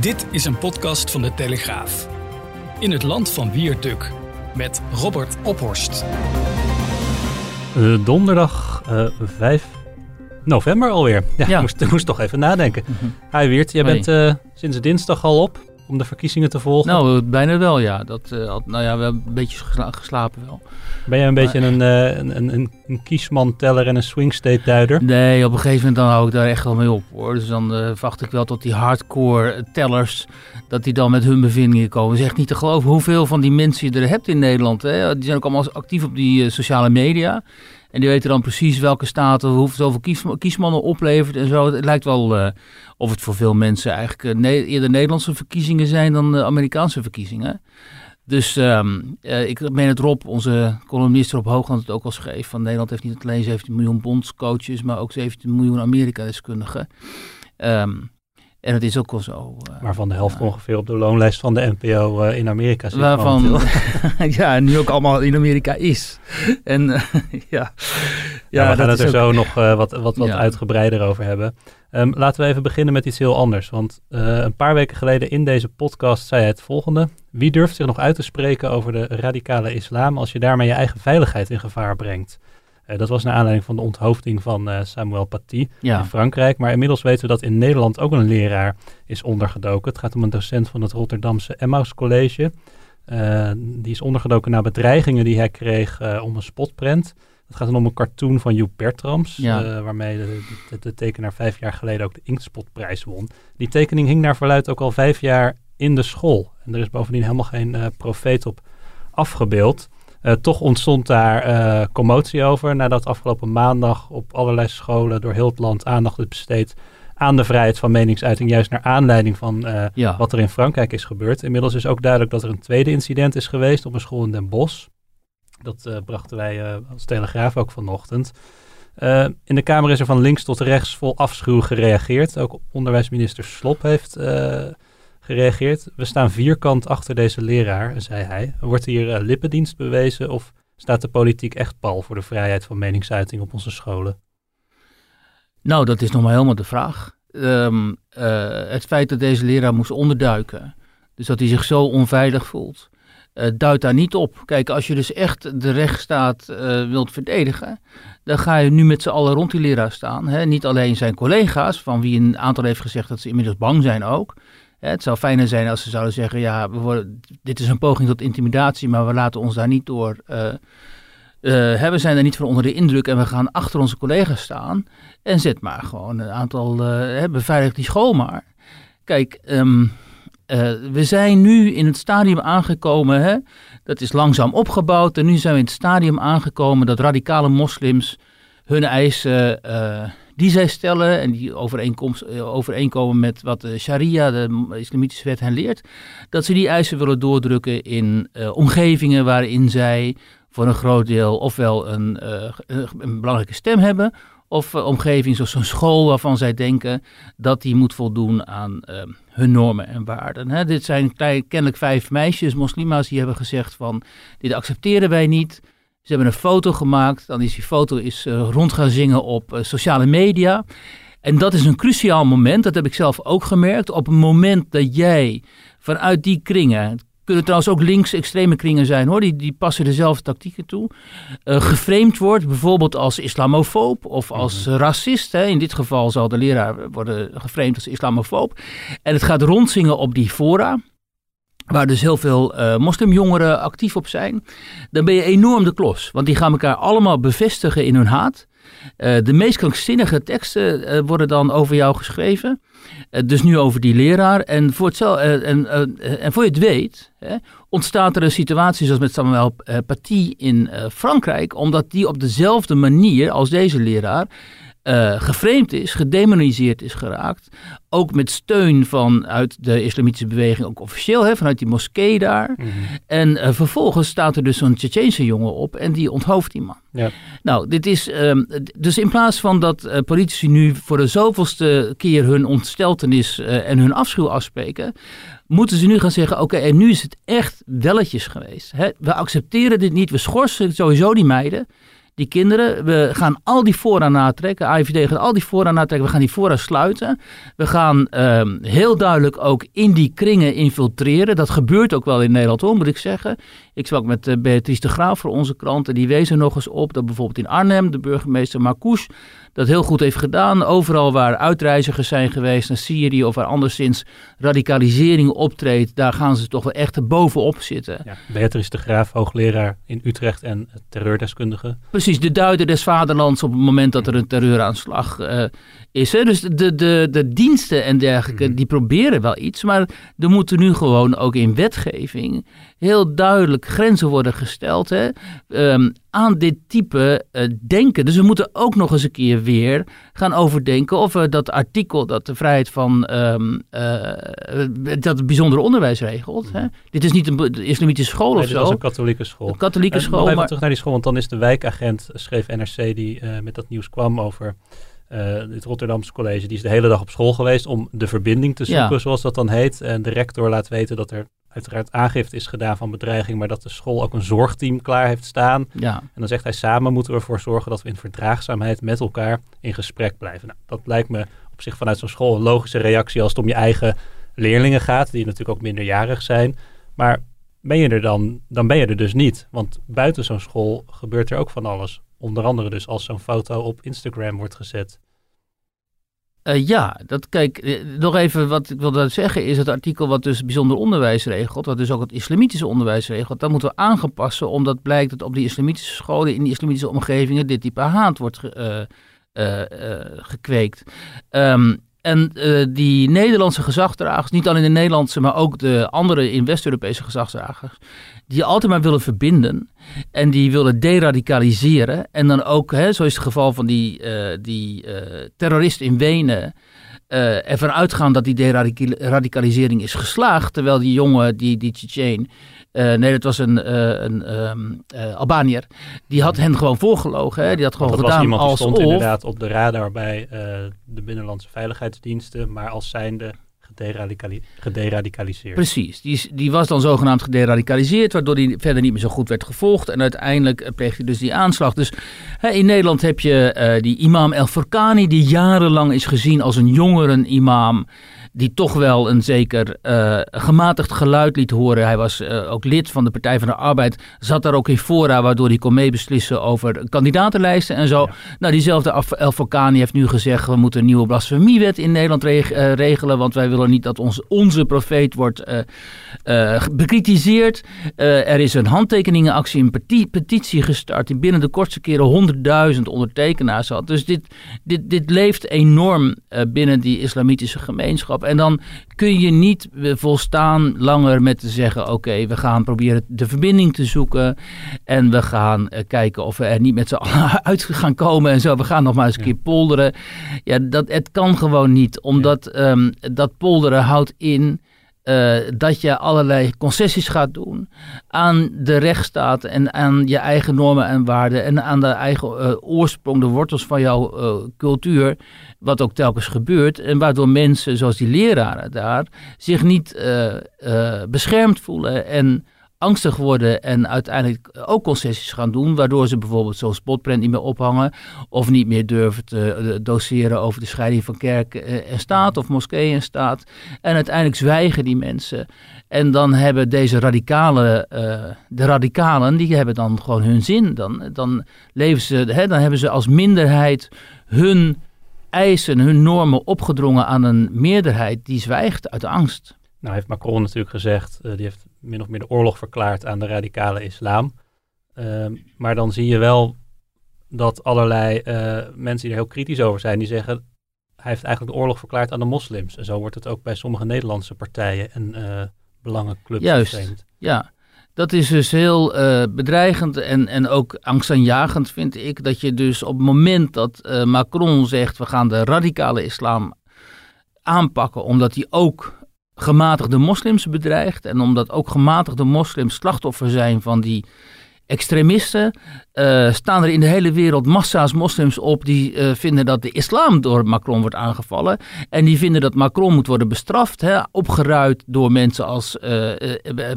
Dit is een podcast van de Telegraaf. In het land van Wierduk met Robert Ophorst. Uh, donderdag uh, 5 november alweer. Ja, ja. Moest, moest toch even nadenken. Mm -hmm. Hi Wiert, jij Hoi. bent uh, sinds dinsdag al op om de verkiezingen te volgen. Nou, bijna wel ja. Dat, uh, nou ja, we hebben een beetje gesla geslapen wel. Ben jij een beetje een, uh, een, een, een kiesmanteller en een swing state duider? Nee, op een gegeven moment dan hou ik daar echt wel mee op hoor. Dus dan uh, wacht ik wel tot die hardcore tellers, dat die dan met hun bevindingen komen. Het is echt niet te geloven hoeveel van die mensen je er hebt in Nederland. Hè? Die zijn ook allemaal actief op die sociale media. En die weten dan precies welke staten hoeveel kiesmannen oplevert en zo. Het lijkt wel uh, of het voor veel mensen eigenlijk ne eerder Nederlandse verkiezingen zijn dan uh, Amerikaanse verkiezingen. Dus um, ik meen het Rob, onze columnist Rob Hoogland het ook al schreef. Van Nederland heeft niet alleen 17 miljoen bondscoaches, maar ook 17 miljoen Amerika-deskundigen. Um, en het is ook wel zo. Uh, Waarvan de helft ongeveer op de loonlijst van de NPO uh, in Amerika zit. Waarvan, ja, nu ook allemaal in Amerika is. En uh, ja. ja. we gaan het er ook, zo nog wat, wat, wat ja. uitgebreider over hebben. Um, laten we even beginnen met iets heel anders. Want een paar weken geleden in deze podcast zei hij het volgende. Wie durft zich nog uit te spreken over de radicale islam als je daarmee je eigen veiligheid in gevaar brengt? Uh, dat was naar aanleiding van de onthoofding van uh, Samuel Paty ja. in Frankrijk. Maar inmiddels weten we dat in Nederland ook een leraar is ondergedoken. Het gaat om een docent van het Rotterdamse Emmaus College. Uh, die is ondergedoken na bedreigingen die hij kreeg om een spotprent. Het gaat dan om een cartoon van Joep Bertrams, ja. waarmee de, de, de, tekenaar vijf jaar geleden ook de Inktspotprijs won. Die tekening hing naar verluid ook al vijf jaar in de school. En er is bovendien helemaal geen profeet op afgebeeld. Uh, toch ontstond daar uh, commotie over nadat afgelopen maandag op allerlei scholen door heel het land aandacht is besteed aan de vrijheid van meningsuiting, juist naar aanleiding van uh, ja. wat er in Frankrijk is gebeurd. Inmiddels is ook duidelijk dat er een tweede incident is geweest op een school in Den Bosch. Dat brachten wij als Telegraaf ook vanochtend. in de Kamer is er van links tot rechts vol afschuw gereageerd. Ook onderwijsminister Slop heeft gereageerd. We staan vierkant achter deze leraar, zei hij. Wordt hier uh, lippendienst bewezen of staat de politiek echt pal voor de vrijheid van meningsuiting op onze scholen? Nou, dat is nog maar helemaal de vraag. Um, uh, het feit dat deze leraar moest onderduiken, dus dat hij zich zo onveilig voelt, uh, duidt daar niet op. Kijk, als je dus echt de rechtsstaat wilt verdedigen, dan ga je nu met z'n allen rond die leraar staan. Hè? Niet alleen zijn collega's, van wie een aantal heeft gezegd dat ze inmiddels bang zijn ook. Het zou fijner zijn als ze zouden zeggen: ja, we worden, dit is een poging tot intimidatie, maar we laten ons daar niet door. Uh, uh, we zijn er niet van onder de indruk en we gaan achter onze collega's staan. En zet maar gewoon een aantal. Uh, beveilig die school maar. Kijk, um, we zijn nu in het stadium aangekomen. Hè, dat is langzaam opgebouwd. En nu zijn we in het stadium aangekomen dat radicale moslims hun eisen die zij stellen en die overeenkomen met wat de sharia, de islamitische wet, hen leert, dat ze die eisen willen doordrukken in uh, omgevingen waarin zij voor een groot deel ofwel een, een belangrijke stem hebben, of uh, omgeving zoals een school waarvan zij denken dat die moet voldoen aan hun normen en waarden. Hè, dit zijn kennelijk vijf meisjes, moslima's, die hebben gezegd van dit accepteren wij niet. Ze hebben een foto gemaakt, dan is die foto is, uh, rond gaan zingen op uh, sociale media. En dat is een cruciaal moment, dat heb ik zelf ook gemerkt. Op het moment dat jij vanuit die kringen, kunnen trouwens ook links-extreme kringen zijn hoor, die, die passen dezelfde tactieken toe, uh, geframed wordt, bijvoorbeeld als islamofoob of als mm -hmm. racist. Hè. In dit geval zal de leraar worden geframed als islamofoob. En het gaat rondzingen op die fora waar dus heel veel uh, moslimjongeren actief op zijn, dan ben je enorm de klos. Want die gaan elkaar allemaal bevestigen in hun haat. de meest krankzinnige teksten worden dan over jou geschreven. dus nu over die leraar. En voor, het, en, en voor je het weet, hè, ontstaat er een situatie zoals met Samuel Paty in Frankrijk. Omdat die op dezelfde manier als deze leraar uh, geframed is, gedemoniseerd is geraakt. Ook met steun vanuit de islamitische beweging, ook officieel, hè, vanuit die moskee daar. Mhm. En uh, vervolgens staat er dus zo'n Tsjetsjeense jongen op en die onthoofdt die man. Ja. Nou, dit is, um, dus in plaats van dat uh, politici nu voor de zoveelste keer hun ontsteltenis en hun afschuw afspreken, moeten ze nu gaan zeggen: oké, en nu is het echt welletjes geweest. Hè? We accepteren dit niet, we schorsen sowieso die meiden die kinderen. We gaan al die fora natrekken. AIVD gaat al die fora natrekken. We gaan die fora sluiten. We gaan ehm, heel duidelijk ook in die kringen infiltreren. Dat gebeurt ook wel in Nederland hoor, moet ik zeggen. Ik sprak met uh, Beatrice de Graaf voor onze kranten. Die wezen nog eens op dat bijvoorbeeld in Arnhem de burgemeester Marcouch dat heel goed heeft gedaan. Overal waar uitreizigers zijn geweest naar Syrië of waar anderszins radicalisering optreedt, daar gaan ze toch wel echt bovenop zitten. Ja, Beatrice de Graaf, hoogleraar in Utrecht en terreurdeskundige. Precies, de duider des vaderlands op het moment dat er een terreuraanslag uh, is. Hè? Dus de, de, de diensten en dergelijke, mhm. die proberen wel iets, maar er moeten nu gewoon ook in wetgeving heel duidelijk grenzen worden gesteld hè, ehm, aan dit type uh, denken. Dus we moeten ook nog eens een keer weer gaan overdenken of we dat artikel dat de vrijheid van um, uh, dat het bijzondere onderwijs regelt. Hè. Dit is niet een islamitische school nee, of zo. Dit is een katholieke school. Een katholieke school. Even terug naar die school, want dan is de wijkagent, schreef NRC, die uh, met dat nieuws kwam over uh, het Rotterdamse college, die is de hele dag op school geweest om de verbinding te zoeken, zoals dat dan heet. En de rector laat weten dat er uiteraard aangifte is gedaan van bedreiging, maar dat de school ook een zorgteam klaar heeft staan. Ja. En dan zegt hij, samen moeten we ervoor zorgen dat we in verdraagzaamheid met elkaar in gesprek blijven. Nou, dat lijkt me op zich vanuit zo'n school een logische reactie als het om je eigen leerlingen gaat, die natuurlijk ook minderjarig zijn. Maar ben je er dan, dan ben je er dus niet. Want buiten zo'n school gebeurt er ook van alles. Onder andere dus als zo'n foto op Instagram wordt gezet. Uh, ja, dat kijk, eh, nog even wat ik wilde zeggen is het artikel wat dus bijzonder onderwijs regelt, wat dus ook het islamitische onderwijs regelt, dat moeten we aangepassen omdat blijkt dat op die islamitische scholen, in die islamitische omgevingen, dit type haat wordt uh, gekweekt. Um, en uh, die Nederlandse gezagdragers, niet alleen de Nederlandse, maar ook de andere in West-Europese gezagdragers, die altijd maar willen verbinden en die willen deradicaliseren. En dan ook, hè, zo het geval van die, uh, die uh, terrorist in Wenen, ervan uitgaan dat die deradicalisering is geslaagd, terwijl die jongen, die, die uh, nee, dat was een, uh, een um, uh, Albaniër. Die had hen gewoon voorgelogen. Hè? Die had gewoon dat gedaan was iemand als die stond inderdaad op de radar bij de Binnenlandse Veiligheidsdiensten, maar als zijnde gederadicaliseerd. Precies, die, die was dan zogenaamd gederadicaliseerd, waardoor hij verder niet meer zo goed werd gevolgd. En uiteindelijk pleegde hij dus die aanslag. Dus hè, in Nederland heb je die imam El Furkani, die jarenlang is gezien als een jongeren imam die toch wel een zeker uh, gematigd geluid liet horen. Hij was uh, ook lid van de Partij van de Arbeid, zat daar ook in fora, waardoor hij kon meebeslissen over kandidatenlijsten en zo. Nou, diezelfde El Fokani heeft nu gezegd, we moeten een nieuwe blasfemiewet in Nederland reg uh, regelen, want wij willen niet dat ons, onze profeet wordt bekritiseerd. er is een handtekeningenactie, een peti petitie gestart, die binnen de kortste keren 100.000 ondertekenaars had. Dus dit, dit, dit leeft enorm binnen die islamitische gemeenschap. En dan kun je niet volstaan langer met te zeggen: oké, we gaan proberen de verbinding te zoeken. En we gaan uh, kijken of we er niet met z'n allen uit gaan komen en zo. We gaan nog maar eens een keer polderen. Ja, dat, het kan gewoon niet, omdat um, dat polderen houdt in uh, dat je allerlei concessies gaat doen aan de rechtsstaat en aan je eigen normen en waarden en aan de eigen uh, oorsprong, de wortels van jouw uh, cultuur, wat ook telkens gebeurt en waardoor mensen zoals die leraren daar zich niet beschermd voelen en angstig worden en uiteindelijk ook concessies gaan doen, waardoor ze bijvoorbeeld zo'n spotprint niet meer ophangen of niet meer durven te eh, doseren over de scheiding van kerk eh, en staat of moskee en staat. En uiteindelijk zwijgen die mensen. En dan hebben deze radicalen, uh, de radicalen, die hebben dan gewoon hun zin. Dan, dan, leven ze, hè, dan hebben ze als minderheid hun eisen, hun normen opgedrongen aan een meerderheid die zwijgt uit angst. Nou heeft Macron natuurlijk gezegd, die heeft min of meer de oorlog verklaard aan de radicale islam. Uh, maar dan zie je wel dat allerlei mensen die er heel kritisch over zijn, die zeggen hij heeft eigenlijk de oorlog verklaard aan de moslims. En zo wordt het ook bij sommige Nederlandse partijen en uh, belangenclubs Juist, ja. Dat is dus heel uh, bedreigend en, en ook angstaanjagend, vind ik. Dat je dus op het moment dat uh, Macron zegt: we gaan de radicale islam aanpakken, omdat hij ook gematigde moslims bedreigt. En omdat ook gematigde moslims slachtoffer zijn van die extremisten. Uh, staan er in de hele wereld massa's moslims op die uh, vinden dat de islam door Macron wordt aangevallen. En die vinden dat Macron moet worden bestraft, hè, opgeruid door mensen als uh,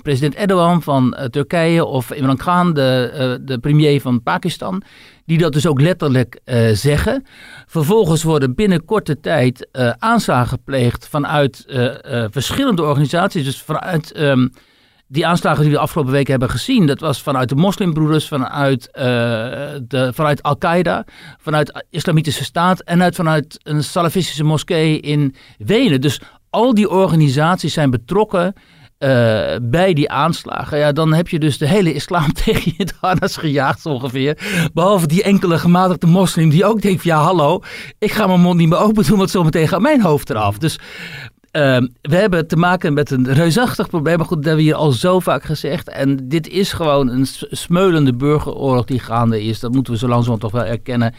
president Erdogan van Turkije of Imran Khan, de, de premier van Pakistan. Die dat dus ook letterlijk zeggen. Vervolgens worden binnen korte tijd aanslagen gepleegd vanuit verschillende organisaties. Dus vanuit. Um, die aanslagen die we de afgelopen weken hebben gezien, dat was vanuit de moslimbroeders, vanuit, uh, de, vanuit Al-Qaeda, vanuit Islamitische Staat en uit, vanuit een salafistische moskee in Wenen. Dus al die organisaties zijn betrokken uh, bij die aanslagen. Ja, dan heb je dus de hele islam tegen je harnas gejaagd ongeveer. Behalve die enkele gematigde moslim die ook denkt ja hallo, ik ga mijn mond niet meer open doen, want zometeen gaat mijn hoofd eraf. Dus Ehm, we hebben te maken met een reusachtig probleem. Maar goed, dat hebben we hier al zo vaak gezegd. En dit is gewoon een smeulende burgeroorlog die gaande is. Dat moeten we zo langzamerhand toch wel erkennen.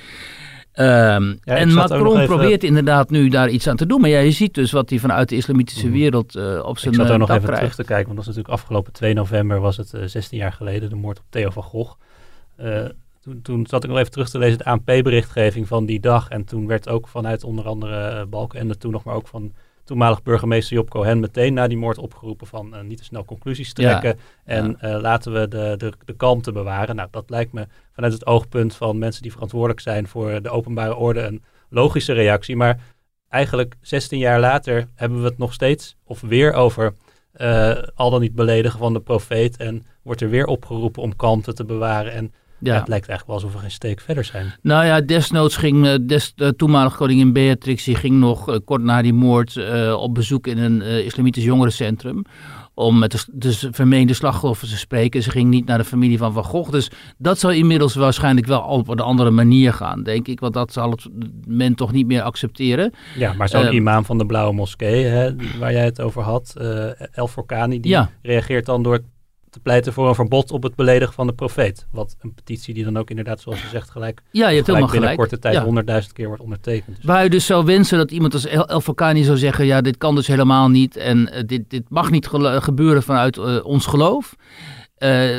Um, en Macron probeert inderdaad nu daar iets aan te doen. Maar ja, je ziet dus wat hij vanuit de islamitische mhm. wereld uh, op zijn Ik zat er uh, nog even krijgt. terug te kijken. Want dat is natuurlijk afgelopen 2 november was het uh, eh, 16 jaar geleden. De moord op Theo van Gogh. Toen, toen, zat ik nog even terug te lezen de ANP-berichtgeving van die dag. En toen werd ook vanuit onder andere Balken en toen nog maar ook van toenmalig burgemeester Job Cohen meteen na die moord opgeroepen van uh, niet te snel conclusies trekken. En uh, laten we de, de, de kalmte bewaren. Nou, dat lijkt me vanuit het oogpunt van mensen die verantwoordelijk zijn voor de openbare orde een logische reactie. Maar eigenlijk 16 jaar later hebben we het nog steeds of weer over uh, al dan niet beledigen van de profeet. En wordt er weer opgeroepen om kalmte te bewaren. En ja. het lijkt eigenlijk wel alsof we geen steek verder zijn. Nou ja, desnoods ging uh, des, de toenmalige koningin Beatrix die ging nog uh, kort na die moord uh, op bezoek in een islamitisch jongerencentrum. Om met de, de, vermeende slachtoffers te spreken. Ze ging niet naar de familie van Van Gogh. Dus dat zal inmiddels waarschijnlijk wel op een andere manier gaan, denk ik. Want dat zal het men toch niet meer accepteren. Ja, maar zo'n imam van de Blauwe Moskee, hè, waar jij het over had, El Forkani, die ja. reageert dan door te pleiten voor een verbod op het beledigen van de profeet. Wat een petitie die dan ook inderdaad, zoals je zegt, gelijk, ja, je hebt gelijk binnen gelijk. korte tijd honderdduizend keer wordt ondertekend. Dus. Waar je dus zou wensen dat iemand als El, El Fakani zou zeggen, ja, dit kan dus helemaal niet en uh, dit, dit mag niet gebeuren vanuit uh, ons geloof. Uh,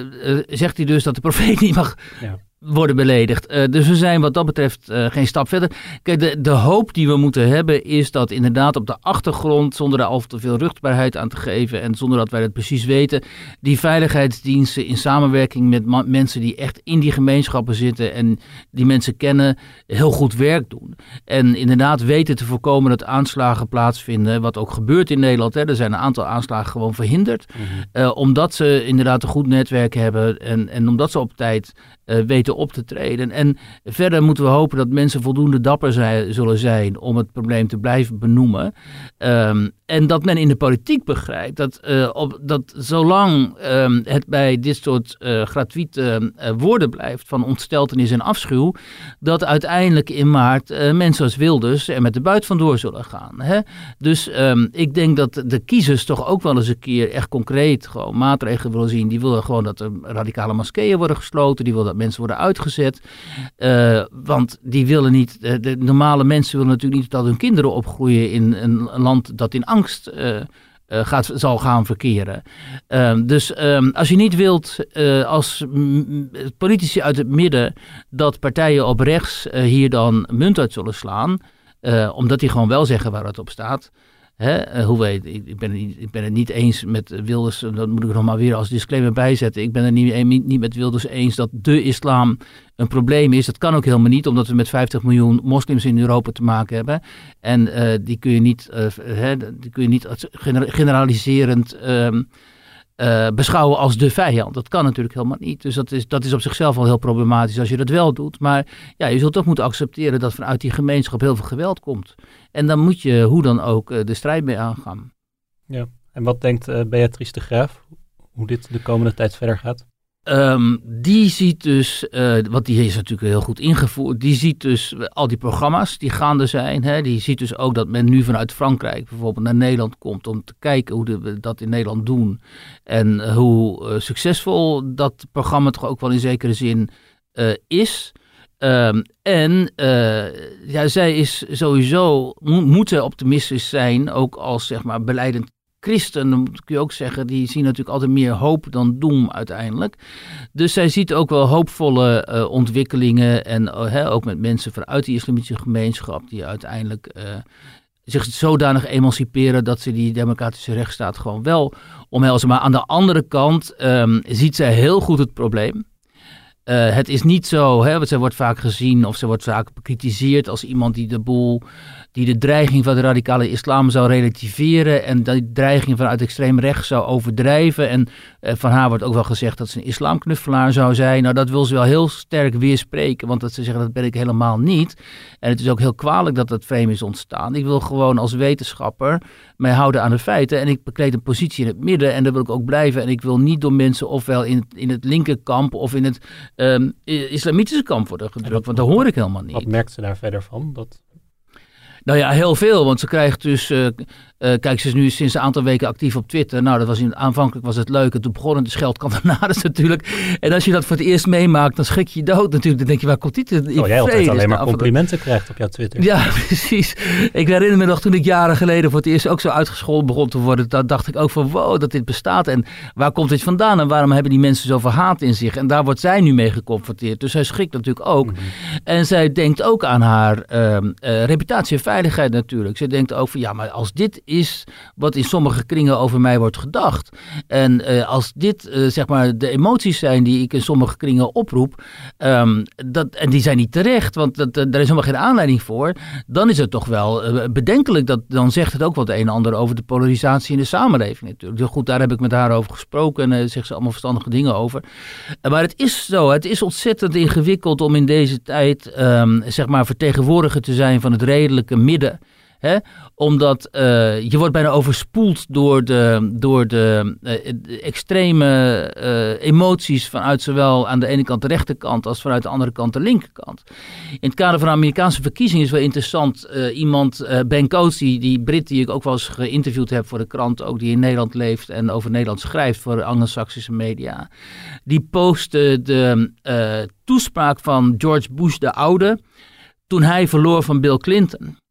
zegt hij dus dat de profeet niet mag ja worden beledigd. Uh, dus we zijn wat dat betreft uh, geen stap verder. Kijk, de, de hoop die we moeten hebben is dat inderdaad op de achtergrond, zonder daar al te veel ruchtbaarheid aan te geven en zonder dat wij het precies weten, die veiligheidsdiensten in samenwerking met mensen die echt in die gemeenschappen zitten en die mensen kennen, heel goed werk doen. En inderdaad weten te voorkomen dat aanslagen plaatsvinden, wat ook gebeurt in Nederland. Hè. Er zijn een aantal aanslagen gewoon verhinderd, mm -hmm. uh, omdat ze inderdaad een goed netwerk hebben en, en omdat ze op tijd uh, weten op te treden. En verder moeten we hopen dat mensen voldoende dapper zijn, zullen zijn om het probleem te blijven benoemen. Um, en dat men in de politiek begrijpt dat, uh, op, dat zolang um, het bij dit soort uh, gratuite woorden blijft van ontsteltenis en afschuw, dat uiteindelijk in maart mensen als Wilders er met de buit vandoor zullen gaan. Hè? Dus um, ik denk dat de kiezers toch ook wel eens een keer echt concreet gewoon maatregelen willen zien. Die willen gewoon dat er radicale moskeeën worden gesloten, die willen mensen worden uitgezet. want die willen niet, de normale mensen willen natuurlijk niet dat hun kinderen opgroeien in een land dat in angst uh, gaat, zal gaan verkeren. Um, dus um, als je niet wilt, als politici uit het midden, dat partijen op rechts hier dan munt uit zullen slaan, omdat die gewoon wel zeggen waar het op staat. Hè, uh, hoe weet, ik, ik, ben ik ben het niet eens met Wilders, dat moet ik nog maar weer als disclaimer bijzetten. Ik ben het niet, niet, niet met Wilders eens dat de islam een probleem is. Dat kan ook helemaal niet, omdat we met 50 miljoen moslims in Europa te maken hebben. En die kun je niet, hè, die kun je niet generaliserend um, uh, beschouwen als de vijand. Dat kan natuurlijk helemaal niet. Dus dat is, dat is op zichzelf al heel problematisch als je dat wel doet. Maar ja, je zult toch moeten accepteren dat vanuit die gemeenschap heel veel geweld komt. En dan moet je hoe dan ook uh, de strijd mee aangaan. Ja, en wat denkt uh, Beatrice de Graaf? Hoe dit de komende tijd verder gaat? Um, die ziet dus, uh, want die is natuurlijk heel goed ingevoerd, die ziet dus al die programma's die gaande zijn. Hè, die ziet dus ook dat men nu vanuit Frankrijk bijvoorbeeld naar Nederland komt om te kijken hoe we dat in Nederland doen. En hoe uh, succesvol dat programma toch ook wel in zekere zin is. Um, en ja, zij is sowieso, mo moet zij optimistisch zijn, ook als zeg maar beleidend christen, dan kun je ook zeggen, die zien natuurlijk altijd meer hoop dan doem uiteindelijk. Dus zij ziet ook wel hoopvolle uh, ontwikkelingen en uh, ook met mensen vanuit die islamitische gemeenschap die uiteindelijk uh, zich zodanig emanciperen dat ze die democratische rechtsstaat gewoon wel omhelzen. Maar aan de andere kant um, ziet zij heel goed het probleem. Uh, het is niet zo, hè, want zij wordt vaak gezien of ze wordt vaak bekritiseerd als iemand die de boel die de dreiging van de radicale islam zou relativeren en die dreiging vanuit extreem rechts zou overdrijven. En eh, van haar wordt ook wel gezegd dat ze een islamknuffelaar zou zijn. Nou, dat wil ze wel heel sterk weerspreken, want dat ze zeggen dat ben ik helemaal niet. En het is ook heel kwalijk dat dat frame is ontstaan. Ik wil gewoon als wetenschapper mij houden aan de feiten en ik bekleed een positie in het midden en daar wil ik ook blijven. En ik wil niet door mensen ofwel in, in het linkerkamp of in het um, islamitische kamp worden gedrukt, want daar hoor ik helemaal niet. Wat merkt ze daar verder van? Dat nou ja, heel veel. Want ze krijgt dus. Uh, uh, kijk, ze is nu sinds een aantal weken actief op Twitter. Nou, dat was in, aanvankelijk was het leuk. En toen begon het de scheldkantonades natuurlijk. En als je dat voor het eerst meemaakt, dan schrik je je dood natuurlijk. Dan denk je, waar komt dit in Oh, jij altijd alleen maar complimenten krijgt op jouw Twitter. Ja, precies. Ik herinner me nog toen ik jaren geleden voor het eerst ook zo uitgescholden begon te worden. Dan dacht ik ook van, wow, dat dit bestaat. En waar komt dit vandaan? En waarom hebben die mensen zoveel haat in zich? En daar wordt zij nu mee geconfronteerd. Dus zij schrikt natuurlijk ook. Mhm. En zij denkt ook aan haar uh, uh, reputatie en veiligheid natuurlijk. Ze denkt ook van, ja, maar als dit is wat in sommige kringen over mij wordt gedacht. En uh, als dit uh, zeg maar de emoties zijn die ik in sommige kringen oproep, um, dat, en die zijn niet terecht, want dat, uh, daar is helemaal geen aanleiding voor, dan is het toch wel bedenkelijk. Dat, dan zegt het ook wat een en ander over de polarisatie in de samenleving natuurlijk. Goed, daar heb ik met haar over gesproken en zegt ze allemaal verstandige dingen over. maar het is zo, het is ontzettend ingewikkeld om in deze tijd, um, zeg maar, vertegenwoordiger te zijn van het redelijke midden. Hè? Omdat uh, je wordt bijna overspoeld door de, door de, uh, extreme uh, emoties vanuit zowel aan de ene kant de rechterkant als vanuit de andere kant de linkerkant. In het kader van de Amerikaanse verkiezingen is wel interessant. iemand, Ben Coates, die Brit die ik ook wel eens geïnterviewd heb voor de krant, ook die in Nederland leeft en over Nederland schrijft voor Anglo-Saxische media. Die postte de toespraak van George Bush de Oude toen hij verloor van Bill Clinton.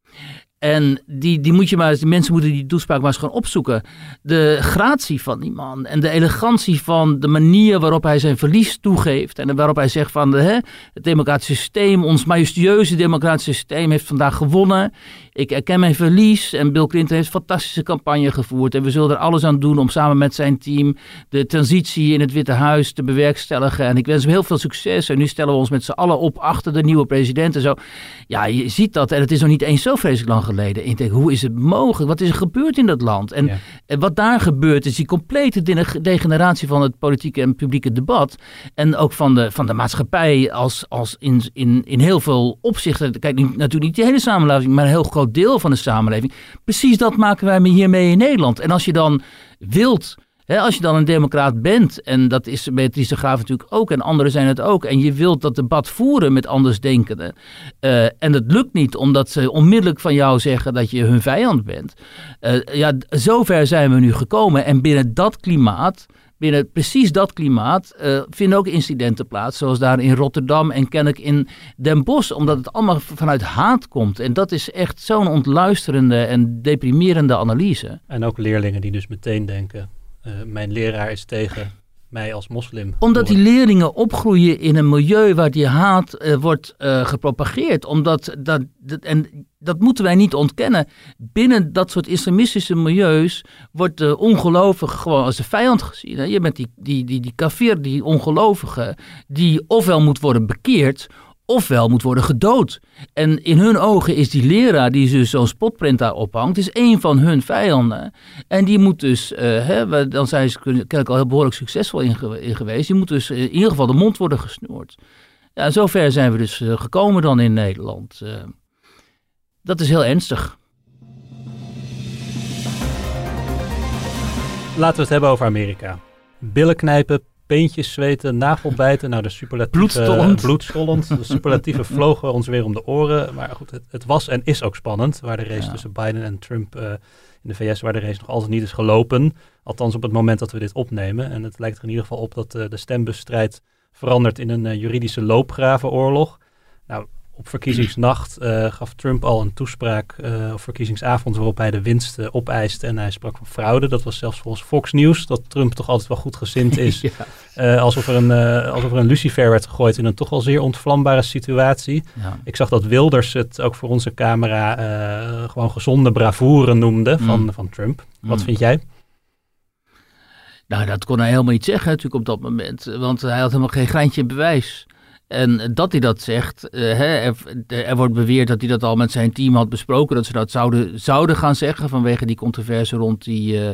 En die, die moet je maar, die mensen moeten die toespraak maar eens gewoon opzoeken. De gratie van die man en de elegantie van de manier waarop hij zijn verlies toegeeft. En waarop hij zegt van de, hè, het democratische systeem, ons majestueuze democratische systeem heeft vandaag gewonnen. Ik erken mijn verlies en Bill Clinton heeft een fantastische campagne gevoerd. En we zullen er alles aan doen om samen met zijn team de transitie in het Witte Huis te bewerkstelligen. En ik wens hem heel veel succes. En nu stellen we ons met z'n allen op achter de nieuwe president en zo. Ja, je ziet dat en het is nog niet eens zo vreselijk lang geleden. En ik denk, hoe is het mogelijk? Wat is er gebeurd in dat land? En, en wat daar gebeurt is die complete degeneratie van het politieke en publieke debat. En ook van de, van de maatschappij als, als in, in, in heel veel opzichten. Kijk, natuurlijk niet de hele samenleving, maar een heel groot deel van de samenleving. Precies dat maken wij hiermee in Nederland. En als je dan wilt, hè, als je dan een democraat bent, en dat is Beatrice Graaf natuurlijk ook, en anderen zijn het ook, en je wilt dat debat voeren met andersdenkenden, uh, en dat lukt niet omdat ze onmiddellijk van jou zeggen dat je hun vijand bent. Uh, ja, zover zijn we nu gekomen. En binnen dat klimaat binnen precies dat klimaat uh, vinden ook incidenten plaats, zoals daar in Rotterdam en kennelijk in Den Bosch, omdat het allemaal vanuit haat komt. En dat is echt zo'n ontluisterende en deprimerende analyse. En ook leerlingen die dus meteen denken, uh, mijn leraar is tegen mij als moslim. Omdat die leerlingen opgroeien in een milieu waar die haat uh, wordt uh, gepropageerd. Omdat dat, dat, en dat moeten wij niet ontkennen. Binnen dat soort islamistische milieus wordt de ongelovige gewoon als de vijand gezien. Hè? Je bent die, die, die, die kafir, die ongelovige, die ofwel moet worden bekeerd ofwel moet worden gedood. En in hun ogen is die leraar die dus zo'n spotprint daar ophangt, is een van hun vijanden. En die moet dus, uh, hè, dan zijn ze kennelijk al behoorlijk succesvol in, in, geweest, die moet dus in ieder geval de mond worden gesnoerd. Ja, zover zijn we dus uh, gekomen dan in Nederland. Dat is heel ernstig. Laten we het hebben over Amerika. Billen knijpen, peentjes zweten, nagelbijten. Nou, de superlatieve... Bloedstollend. bloedstollend. De superlatieven vlogen ons weer om de oren. Maar goed, het, het was en is ook spannend. Waar de race tussen Biden en Trump uh, in de VS, waar de race nog altijd niet is gelopen. Althans op het moment dat we dit opnemen. En het lijkt er in ieder geval op dat uh, de stembusstrijd verandert in een uh, juridische loopgravenoorlog. Nou, op verkiezingsnacht uh, gaf Trump al een toespraak, uh, of verkiezingsavond, waarop hij de winst uh, opeiste en hij sprak van fraude. Dat was zelfs volgens Fox News, dat Trump toch altijd wel goed gezind is. ja. alsof, er een, alsof er een lucifer werd gegooid in een toch al zeer ontvlambare situatie. Ja. Ik zag dat Wilders het ook voor onze camera gewoon gezonde bravoure noemde van, mm. van Trump. Wat mm. vind jij? Nou, dat kon hij helemaal niet zeggen natuurlijk op dat moment, want hij had helemaal geen greintje bewijs. En dat hij dat zegt, uh, hè, er, wordt beweerd dat hij dat al met zijn team had besproken, dat ze dat zouden, zouden gaan zeggen vanwege die controverse rond die uh,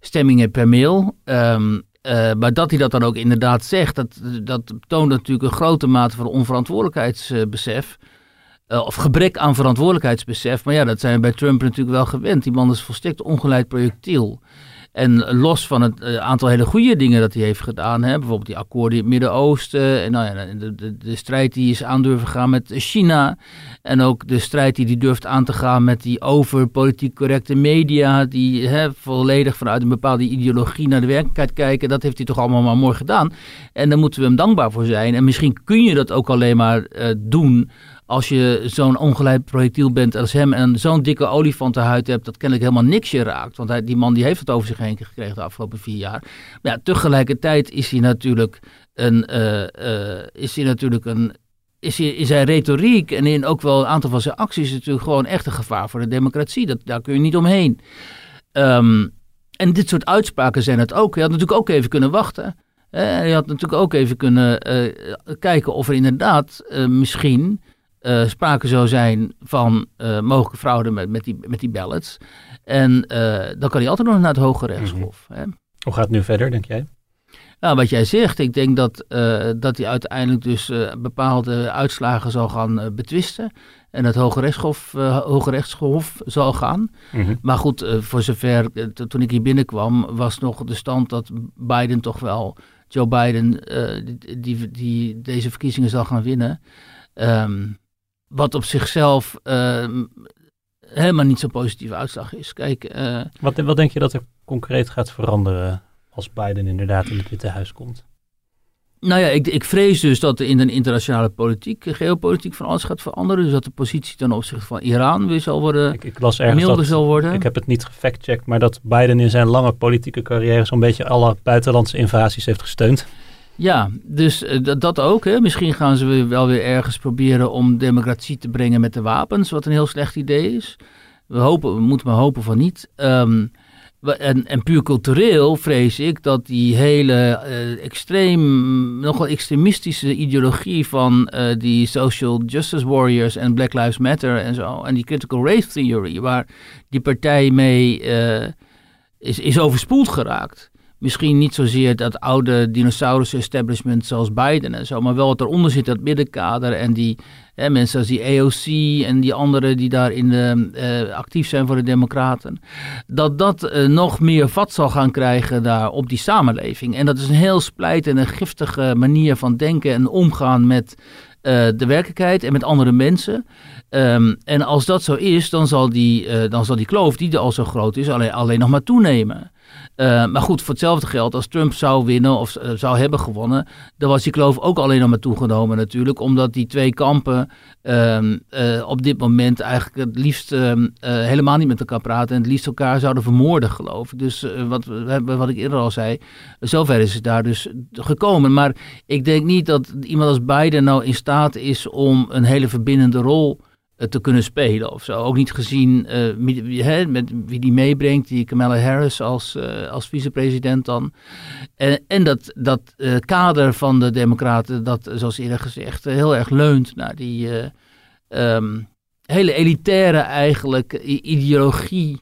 stemmingen per mail. Um, uh, maar dat hij dat dan ook inderdaad zegt, dat, dat toont natuurlijk een grote mate van onverantwoordelijkheidsbesef. of gebrek aan verantwoordelijkheidsbesef. Maar ja, dat zijn we bij Trump natuurlijk wel gewend. Die man is volstrekt ongeleid projectiel. En los van het uh, aantal hele goede dingen dat hij heeft gedaan, hè, bijvoorbeeld die akkoorden in het Midden-Oosten, en nou ja, de, de, de, strijd die is aan durven gaan met China, en ook de strijd die hij durft aan te gaan met die over politiek correcte media, die hè, volledig vanuit een bepaalde ideologie naar de werkelijkheid kijken, dat heeft hij toch allemaal maar mooi gedaan. En daar moeten we hem dankbaar voor zijn. En misschien kun je dat ook alleen maar uh, doen als je zo'n ongeleid projectiel bent als hem en zo'n dikke olifantenhuid hebt, dat kennelijk helemaal niks je raakt. Want hij, die man die heeft het over zich heen gekregen de afgelopen vier jaar. Maar ja, tegelijkertijd is hij natuurlijk een, uh, uh, is hij natuurlijk een, is, hij, in zijn retoriek en in ook wel een aantal van zijn acties natuurlijk gewoon echt een gevaar voor de democratie. Dat, daar kun je niet omheen. Um, en dit soort uitspraken zijn het ook. Je had natuurlijk ook even kunnen wachten. Uh, je had natuurlijk ook even kunnen kijken of er inderdaad misschien uh, sprake zou zijn van uh, mogelijke fraude met, met, die, met die ballots. En uh, dan kan hij altijd nog naar het Hoge Rechtshof. Mm -hmm. Hoe gaat het nu verder, denk jij? Nou, wat jij zegt, ik denk dat, dat hij uiteindelijk dus bepaalde uitslagen zal gaan betwisten. En het Hoge Rechtshof, Hoge Rechtshof zal gaan. Mm -hmm. Maar goed, voor zover, toen ik hier binnenkwam, was nog de stand dat Biden toch wel, Joe Biden, die, die, die, deze verkiezingen zal gaan winnen. Um, wat op zichzelf uh, helemaal niet zo'n positieve uitslag is. Kijk, uh, wat, wat denk je dat er concreet gaat veranderen als Biden inderdaad in het Witte Huis komt? Nou ja, ik, ik vrees dus dat er in de internationale politiek, geopolitiek van alles gaat veranderen. Dus dat de positie ten opzichte van Iran weer zal worden, ik, ik las ergens milder zal worden. Ik heb het niet gefactcheckt, maar dat Biden in zijn lange politieke carrière zo'n beetje alle buitenlandse invasies heeft gesteund. Ja, dus uh, dat ook. Hè. Misschien gaan ze wel weer ergens proberen om democratie te brengen met de wapens, wat een heel slecht idee is. We, hopen, we moeten maar hopen van niet. Um, en, puur cultureel vrees ik dat die hele uh, extreem, nogal extremistische ideologie van uh, die social justice warriors en Black Lives Matter en zo, en die critical race theory, waar die partij mee is, is overspoeld geraakt misschien niet zozeer dat oude dinosaurus-establishment zoals Biden en zo, maar wel wat eronder zit, dat middenkader en die hè, mensen als die AOC en die anderen die daarin uh, actief zijn voor de Democraten, dat dat uh, nog meer vat zal gaan krijgen daar op die samenleving. En dat is een heel splijtende en giftige manier van denken en omgaan met de werkelijkheid en met andere mensen. Um, en als dat zo is, dan zal die, dan zal die kloof, die er al zo groot is, alleen, alleen nog maar toenemen. Uh, maar goed, voor hetzelfde geld, als Trump zou winnen of uh, zou hebben gewonnen, dan was die kloof ook alleen nog maar toegenomen natuurlijk. Omdat die twee kampen uh, op dit moment eigenlijk het liefst ehm, helemaal niet met elkaar praten. En het liefst elkaar zouden vermoorden, geloof ik. Dus wat, wat ik eerder al zei, zover is het daar dus gekomen. Maar ik denk niet dat iemand als Biden nou in staat is om een hele verbindende rol te kunnen spelen of zo. Ook niet gezien hè, met wie die meebrengt, die Kamala Harris als, uh, als vicepresident dan. En, en dat, dat kader van de Democraten, dat zoals eerder gezegd, heel erg leunt naar die um, hele elitaire eigenlijk ideologie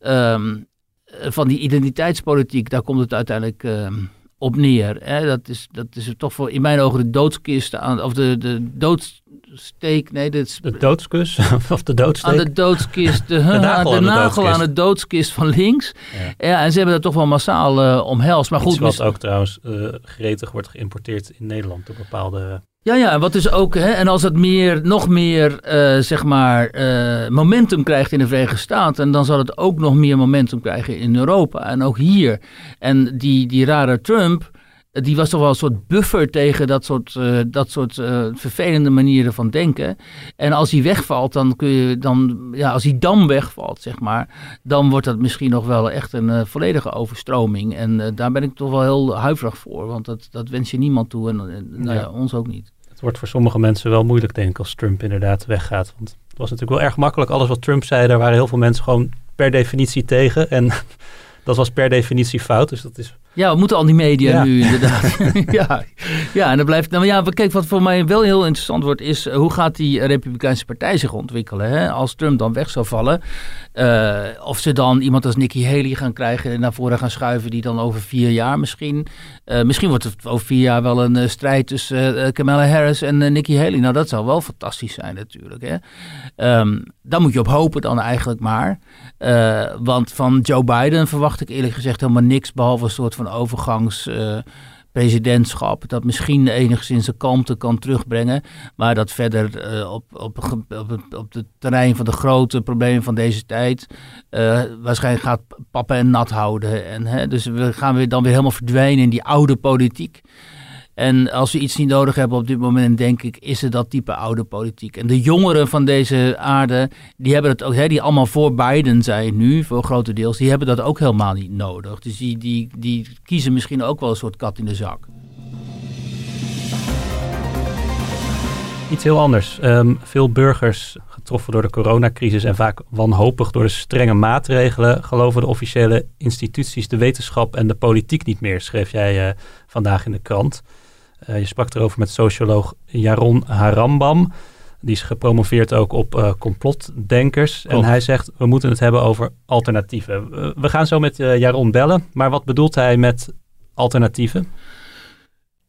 um, van die identiteitspolitiek. Daar komt het uiteindelijk um, op neer. Hè? Dat, is, dat is toch voor in mijn ogen de doodskist aan, of de, de dood steek, nee, dit de doodskus of de doodsteek. Aan de doodskist, de, de nagel, de nagel aan de doodskist van links. Ja. ja. en ze hebben dat toch wel massaal uh, omhelst. Maar goed, wat ook trouwens uh, gretig wordt geïmporteerd in Nederland door bepaalde ja, ja, en wat dus ook, hè, en als het meer, nog meer, uh, zeg maar, uh, momentum krijgt in de Verenigde Staten, dan zal het ook nog meer momentum krijgen in Europa en ook hier. En die, die rare Trump, die was toch wel een soort buffer tegen dat soort, uh, dat soort vervelende manieren van denken. En als hij wegvalt, dan kun je, dan, ja, als hij dan wegvalt, zeg maar, dan wordt dat misschien nog wel echt een volledige overstroming. En daar ben ik toch wel heel huiverig voor, want dat, dat wens je niemand toe en nou ja, ons ook niet het wordt voor sommige mensen wel moeilijk, denk ik, als Trump inderdaad weggaat. Want het was natuurlijk wel erg makkelijk. Alles wat Trump zei, daar waren heel veel mensen gewoon per definitie tegen. En dat was per definitie fout. Dus dat is ja, we moeten al die media nu inderdaad. ja. ja, en dan blijft. Nou ja, kijk, wat voor mij wel heel interessant wordt, is eh, hoe gaat die Republikeinse Partij zich ontwikkelen? Hè? Als Trump dan weg zou vallen, uh, of ze dan iemand als Nikki Haley gaan krijgen en naar voren gaan schuiven, die dan over vier jaar misschien. Uh, misschien wordt het over vier jaar wel een strijd tussen Kamala Harris en Nikki Haley. Nou, dat zou wel fantastisch zijn natuurlijk. Hè? Um, daar moet je op hopen dan eigenlijk maar. want van Joe Biden verwacht ik eerlijk gezegd helemaal niks, behalve een soort van overgangspresidentschap. Uh, dat misschien enigszins een kalmte kan terugbrengen. Maar dat verder uh, op, op, op, het terrein van de grote problemen van deze tijd. Uh, waarschijnlijk gaat papa en nat houden. En, hè, dus we gaan weer, dan weer helemaal verdwijnen in die oude politiek. En als we iets niet nodig hebben op dit moment, denk ik, is het dat type oude politiek. En de jongeren van deze aarde, die hebben het ook, hè, die allemaal voor Biden zijn nu, voor grote deels, die hebben dat ook helemaal niet nodig. Dus die, die, die kiezen misschien ook wel een soort kat in de zak. Iets heel anders. Ehm, veel burgers getroffen door de coronacrisis en vaak wanhopig door de strenge maatregelen, geloven de officiële instituties, de wetenschap en de politiek niet meer, schreef jij uh, vandaag in de krant. Uh, je sprak erover met socioloog Jaron Harambam. Die is gepromoveerd ook op uh, complotdenkers. En hij zegt, we moeten het hebben over alternatieven. we gaan zo met Jaron bellen. Maar wat bedoelt hij met alternatieven?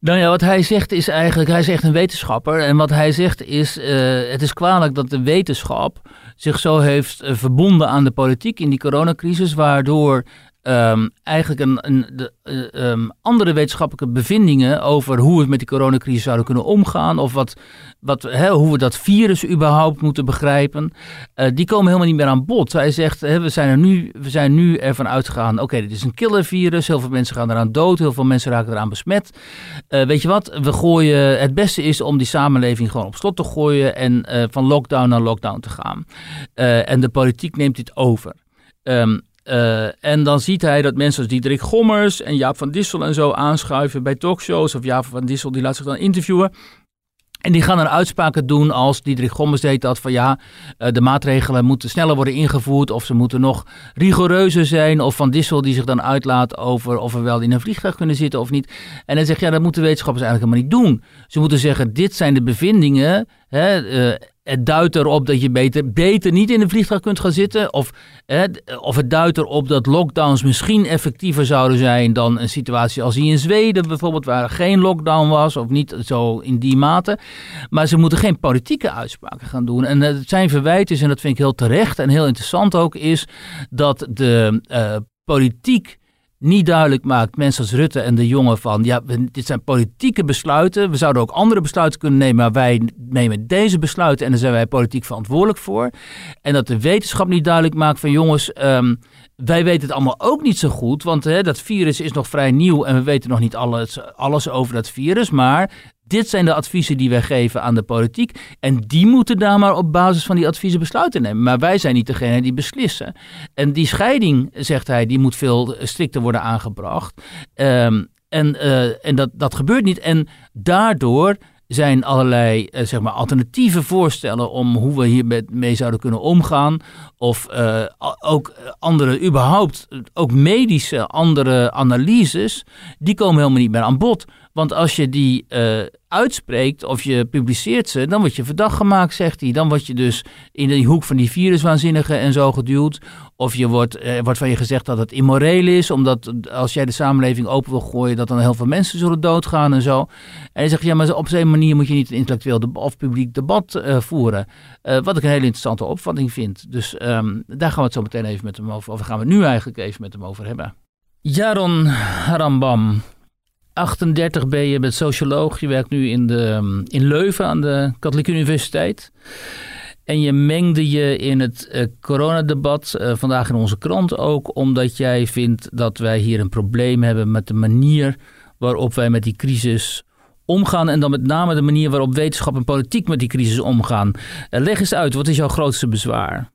Nou ja, wat hij zegt is eigenlijk, hij is echt een wetenschapper. En wat hij zegt is, uh, het is kwalijk dat de wetenschap zich zo heeft verbonden aan de politiek in die coronacrisis, waardoor um, eigenlijk een, een de, uh, andere wetenschappelijke bevindingen over hoe we met die coronacrisis zouden kunnen omgaan. Of wat, wat, hè, hoe we dat virus überhaupt moeten begrijpen. Uh, die komen helemaal niet meer aan bod. Hij zegt, hè, we, zijn er nu, we zijn nu ervan uitgegaan, oké, dit is een killervirus. Heel veel mensen gaan eraan dood. Heel veel mensen raken eraan besmet. Uh, weet je wat, we gooien, het beste is om die samenleving gewoon op slot te gooien. En van lockdown naar lockdown te gaan. en de politiek neemt dit over. Um, uh, en dan ziet hij dat mensen als Diederik Gommers en Jaap van Dissel en zo aanschuiven bij talkshows. Of Jaap van Dissel die laat zich dan interviewen. En die gaan dan uitspraken doen als Diederik Gommers deed dat van ja, eh, de maatregelen moeten sneller worden ingevoerd of ze moeten nog rigoureuzer zijn. Of Van Dissel die zich dan uitlaat over of we wel in een vliegtuig kunnen zitten of niet. En dan zegt ja, dat moeten wetenschappers eigenlijk helemaal niet doen. Ze moeten zeggen dit zijn de bevindingen hè, uh, het duidt erop dat je beter, beter niet in een vliegtuig kunt gaan zitten. Of, of het duidt erop dat lockdowns misschien effectiever zouden zijn dan een situatie als die in Zweden bijvoorbeeld, waar geen lockdown was of niet zo in die mate. Maar ze moeten geen politieke uitspraken gaan doen. En het zijn verwijt is, en dat vind ik heel terecht en heel interessant ook, is dat de uh, politiek niet duidelijk maakt, mensen als Rutte en de jongen van, ja, dit zijn politieke besluiten. We zouden ook andere besluiten kunnen nemen, maar wij nemen deze besluiten en daar zijn wij politiek verantwoordelijk voor. En dat de wetenschap niet duidelijk maakt van, jongens, um, wij weten het allemaal ook niet zo goed, want hè, dat virus is nog vrij nieuw en we weten nog niet alles, alles over dat virus. Maar dit zijn de adviezen die wij geven aan de politiek. En die moeten daar maar op basis van die adviezen besluiten nemen. Maar wij zijn niet degene die beslissen. En die scheiding, zegt hij, die moet veel strikter worden aangebracht. Um, en uh, en dat, dat gebeurt niet. En daardoor zijn allerlei uh, zeg maar alternatieve voorstellen om hoe we hiermee zouden kunnen omgaan. Of uh, ook andere, überhaupt, ook medische andere analyses, die komen helemaal niet meer aan bod. Want als je die uh, uitspreekt of je publiceert ze, dan word je verdacht gemaakt, zegt hij. Dan word je dus in die hoek van die viruswaanzinnigen en zo geduwd. Of je wordt, uh, wordt van je gezegd dat het immoreel is, omdat als jij de samenleving open wil gooien, dat dan heel veel mensen zullen doodgaan en zo. En hij zegt, ja, maar op zo'n manier moet je niet een intellectueel of publiek debat uh, voeren. wat ik een hele interessante opvatting vind. Dus um, daar gaan we het zo meteen even met hem over, of gaan we het nu eigenlijk even met hem over hebben. Jaron Harambam, 38 ben je, bent socioloog. Je werkt nu in, de, in Leuven aan de Katholieke Universiteit. En je mengde je in het uh, coronadebat, uh, vandaag in onze krant ook, omdat jij vindt dat wij hier een probleem hebben met de manier waarop wij met die crisis omgaan. En dan met name de manier waarop wetenschap en politiek met die crisis omgaan. Uh, leg eens uit, wat is jouw grootste bezwaar?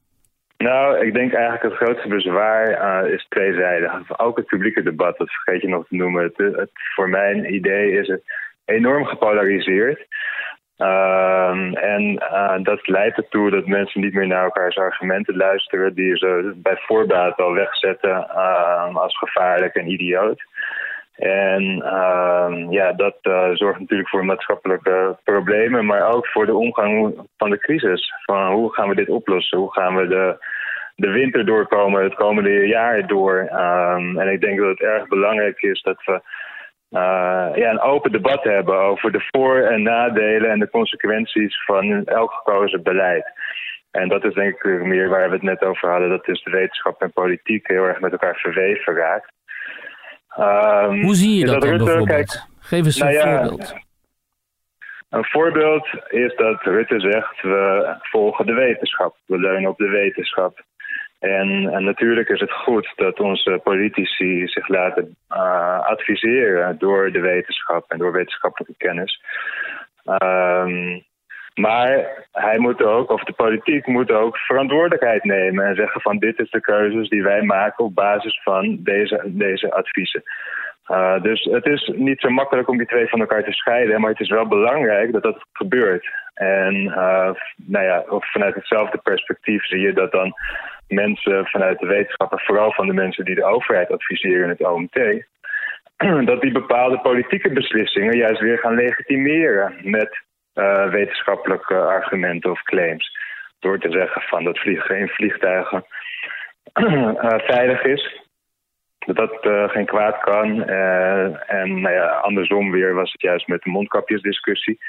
Nou, ik denk eigenlijk het grootste bezwaar uh, is tweezijdig. Ook het publieke debat, dat vergeet je nog te noemen. Het, voor mijn idee is het enorm gepolariseerd. Uh, en uh, dat leidt ertoe dat mensen niet meer naar elkaars argumenten luisteren, die ze bij voorbaat al wegzetten ehm, als gevaarlijk en idioot. En uh, ja, dat uh, zorgt natuurlijk voor maatschappelijke problemen, maar ook voor de omgang van de crisis. Van hoe gaan we dit oplossen? Hoe gaan we de, de winter doorkomen, het komende jaar door? Um, en ik denk dat het erg belangrijk is dat we uh, ja, een open debat hebben over de voor- en nadelen en de consequenties van elk gekozen beleid. En dat is denk ik meer waar we het net over hadden, dat is de wetenschap en politiek heel erg met elkaar verweven raakt. Um, Hoe zie je dat, dan Rutte, bijvoorbeeld? Kijk, Geef eens een nou ja, voorbeeld. Een voorbeeld is dat Rutte zegt, we volgen de wetenschap. We leunen op de wetenschap. En, en natuurlijk is het goed dat onze politici zich laten uh, adviseren door de wetenschap en door wetenschappelijke kennis. Um, maar hij moet ook, of de politiek moet ook verantwoordelijkheid nemen en zeggen van dit is de keuzes die wij maken op basis van deze, deze adviezen. Uh, dus het is niet zo makkelijk om die twee van elkaar te scheiden, maar het is wel belangrijk dat dat gebeurt. En uh, nou ja, of vanuit hetzelfde perspectief zie je dat dan mensen vanuit de wetenschappen, vooral van de mensen die de overheid adviseren in het OMT, dat die bepaalde politieke beslissingen juist weer gaan legitimeren met uh, wetenschappelijke argumenten of claims. Door te zeggen van dat vliegen in vliegtuigen uh, veilig is. Dat dat uh, geen kwaad kan. en nou andersom weer was het juist met de mondkapjesdiscussie.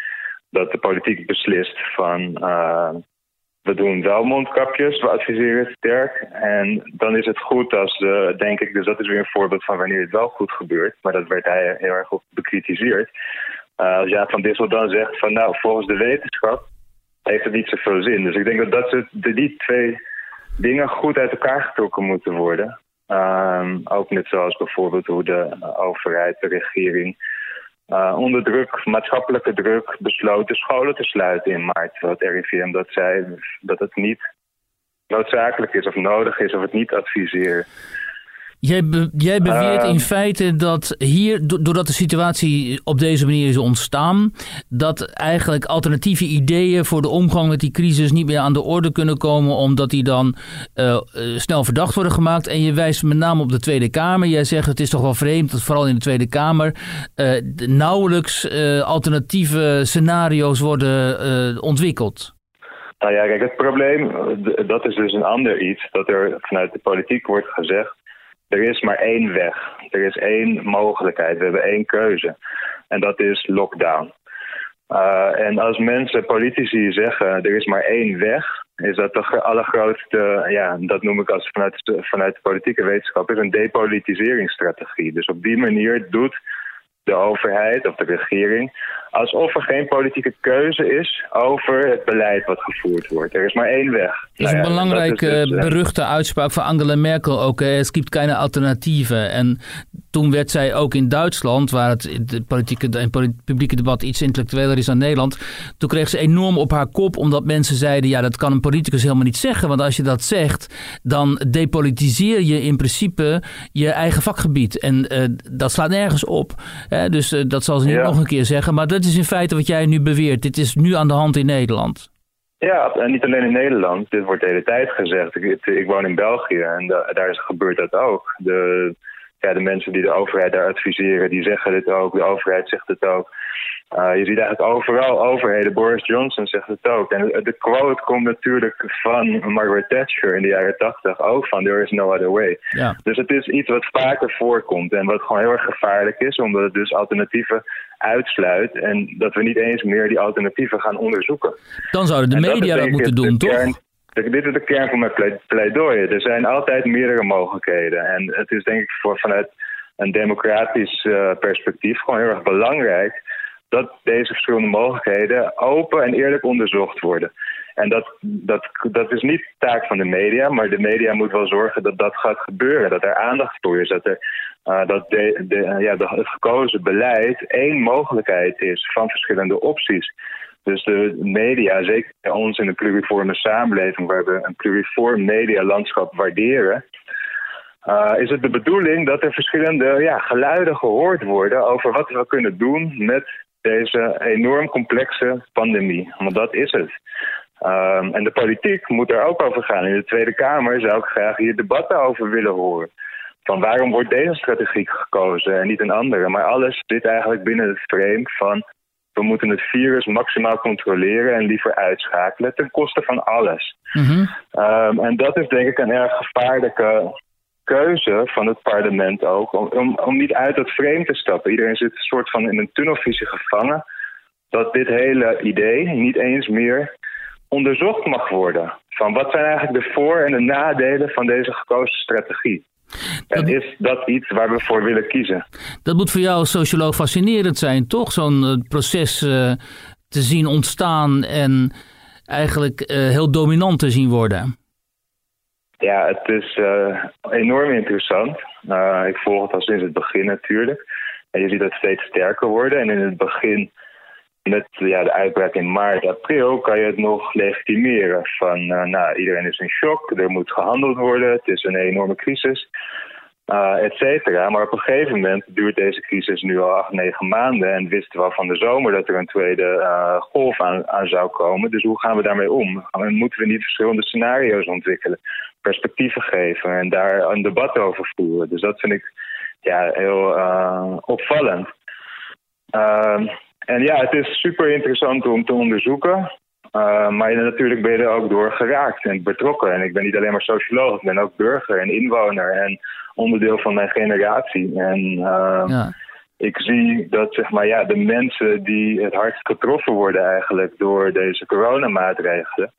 Dat de politiek beslist van we doen wel mondkapjes, we adviseren sterk. En dan is het goed als, uh, denk ik, dus dat is weer een voorbeeld van wanneer het wel goed gebeurt. Maar dat werd hij heel erg op bekritiseerd. Uh, als Jaap van Dissel dan zegt van nou, volgens de wetenschap heeft het niet zoveel zin. Dus ik denk dat, dat ze, die twee dingen goed uit elkaar getrokken moeten worden. Um, ook net zoals bijvoorbeeld hoe de overheid, de regering uh, onder druk, maatschappelijke druk, besloten scholen te sluiten in maart. Het RIVM dat zei dat het niet noodzakelijk is of nodig is of het niet adviseert. Jij, jij beweert in ehm. feite dat hier, doordat de situatie op deze manier is ontstaan, dat eigenlijk alternatieve ideeën voor de omgang met die crisis niet meer aan de orde kunnen komen, omdat die dan uh, snel verdacht worden gemaakt. En je wijst met name op de Tweede Kamer. Jij zegt het is toch wel vreemd dat vooral in de Tweede Kamer uh, nauwelijks alternatieve scenario's worden ontwikkeld. Nou ja, kijk, het probleem, dat is dus een ander iets, dat er vanuit de politiek wordt gezegd er is maar één weg. Er is één mogelijkheid. We hebben één keuze. En dat is lockdown. Uh, en als mensen, politici zeggen er is maar één weg, is dat de allergrootste, ja, dat noem ik als vanuit, vanuit de politieke wetenschap, is een depolitiseringsstrategie. Dus op die manier doet de overheid of de regering alsof er geen politieke keuze is over het beleid wat gevoerd wordt. Er is maar één weg. Dat is een nou belangrijke, dus, eh, beruchte uitspraak van Angela Merkel ook. Het gibt geen alternatieven. En toen werd zij ook in Duitsland, waar het politieke en publieke debat iets intellectueler is dan Nederland, toen kreeg ze enorm op haar kop omdat mensen zeiden, ja dat kan een politicus helemaal niet zeggen, want als je dat zegt, dan depolitiseer je in principe je eigen vakgebied. En uh, dat slaat nergens op. Hè? Dus uh, dat zal ze niet nog een keer zeggen, maar dat is in feite wat jij nu beweert. Dit is nu aan de hand in Nederland. Ja, en niet alleen in Nederland. Dit wordt de hele tijd gezegd. Ik, ik woon in België en daar gebeurt dat ook. De, ja, de mensen die de overheid daar adviseren, die zeggen dit ook. De overheid zegt het ook. Uh, je ziet eigenlijk overal overheden. Boris Johnson zegt het ook. En de quote komt natuurlijk van Margaret Thatcher in de jaren tachtig ook van there is no other way. Ja. Dus het is iets wat vaker voorkomt en wat gewoon heel erg gevaarlijk is, omdat het dus alternatieven uitsluit en dat we niet eens meer die alternatieven gaan onderzoeken. Dan zouden de media dat, moeten doen, toch? dit is de kern van mijn pleidooi. Er zijn altijd meerdere mogelijkheden. En het is denk ik voor, vanuit een democratisch uh, perspectief gewoon heel erg belangrijk dat deze verschillende mogelijkheden open en eerlijk onderzocht worden. En dat, dat, dat is niet taak van de media, maar de media moet wel zorgen dat dat gaat gebeuren. Dat er aandacht voor is, dat, er, uh, dat de, de, ja, de, het gekozen beleid één mogelijkheid is van verschillende opties. Dus de media, zeker bij ons in een pluriforme samenleving, waar we een pluriform medialandschap waarderen, uh, is het de bedoeling dat er verschillende ja, geluiden gehoord worden over wat we kunnen doen met deze enorm complexe pandemie. Want dat is het. Um, en de politiek moet er ook over gaan. In de Tweede Kamer zou ik graag hier debatten over willen horen. Van waarom wordt deze strategie gekozen en niet een andere? Maar alles zit eigenlijk binnen het frame van we moeten het virus maximaal controleren en liever uitschakelen ten koste van alles. Mm en dat is denk ik een erg gevaarlijke keuze van het parlement ook, om, om, niet uit het frame te stappen. Iedereen zit een soort van in een tunnelvisie gevangen, dat dit hele idee niet eens meer onderzocht mag worden. Van wat zijn eigenlijk de voor- en de nadelen van deze gekozen strategie? En is dat iets waar we voor willen kiezen? Dat moet voor jou als socioloog fascinerend zijn, toch? Zo'n eh, proces uh, te zien ontstaan en eigenlijk uh, heel dominant te zien worden. Ja, het is enorm interessant. ik volg het al sinds het begin natuurlijk. En je ziet het steeds sterker worden. En in het begin met ja, de uitbraak in maart, april kan je het nog legitimeren. Van uh, nou, iedereen is in shock, er moet gehandeld worden, het is een enorme crisis, uh, et cetera. Maar op een gegeven moment duurt deze crisis nu al acht, negen maanden en wisten we al van de zomer dat er een tweede uh, golf aan, zou komen. Dus hoe gaan we daarmee om? En moeten we niet verschillende scenario's ontwikkelen, perspectieven geven en daar een debat over voeren? Dus dat vind ik ja, heel opvallend. Uh, en ja, het is super interessant om te onderzoeken. Uh, maar natuurlijk ben je er ook door geraakt en betrokken. En ik ben niet alleen maar socioloog, ik ben ook burger en inwoner en onderdeel van mijn generatie. En uh, ja. ik zie dat zeg maar, ja, de mensen die het hardst getroffen worden eigenlijk door deze coronamaatregelen,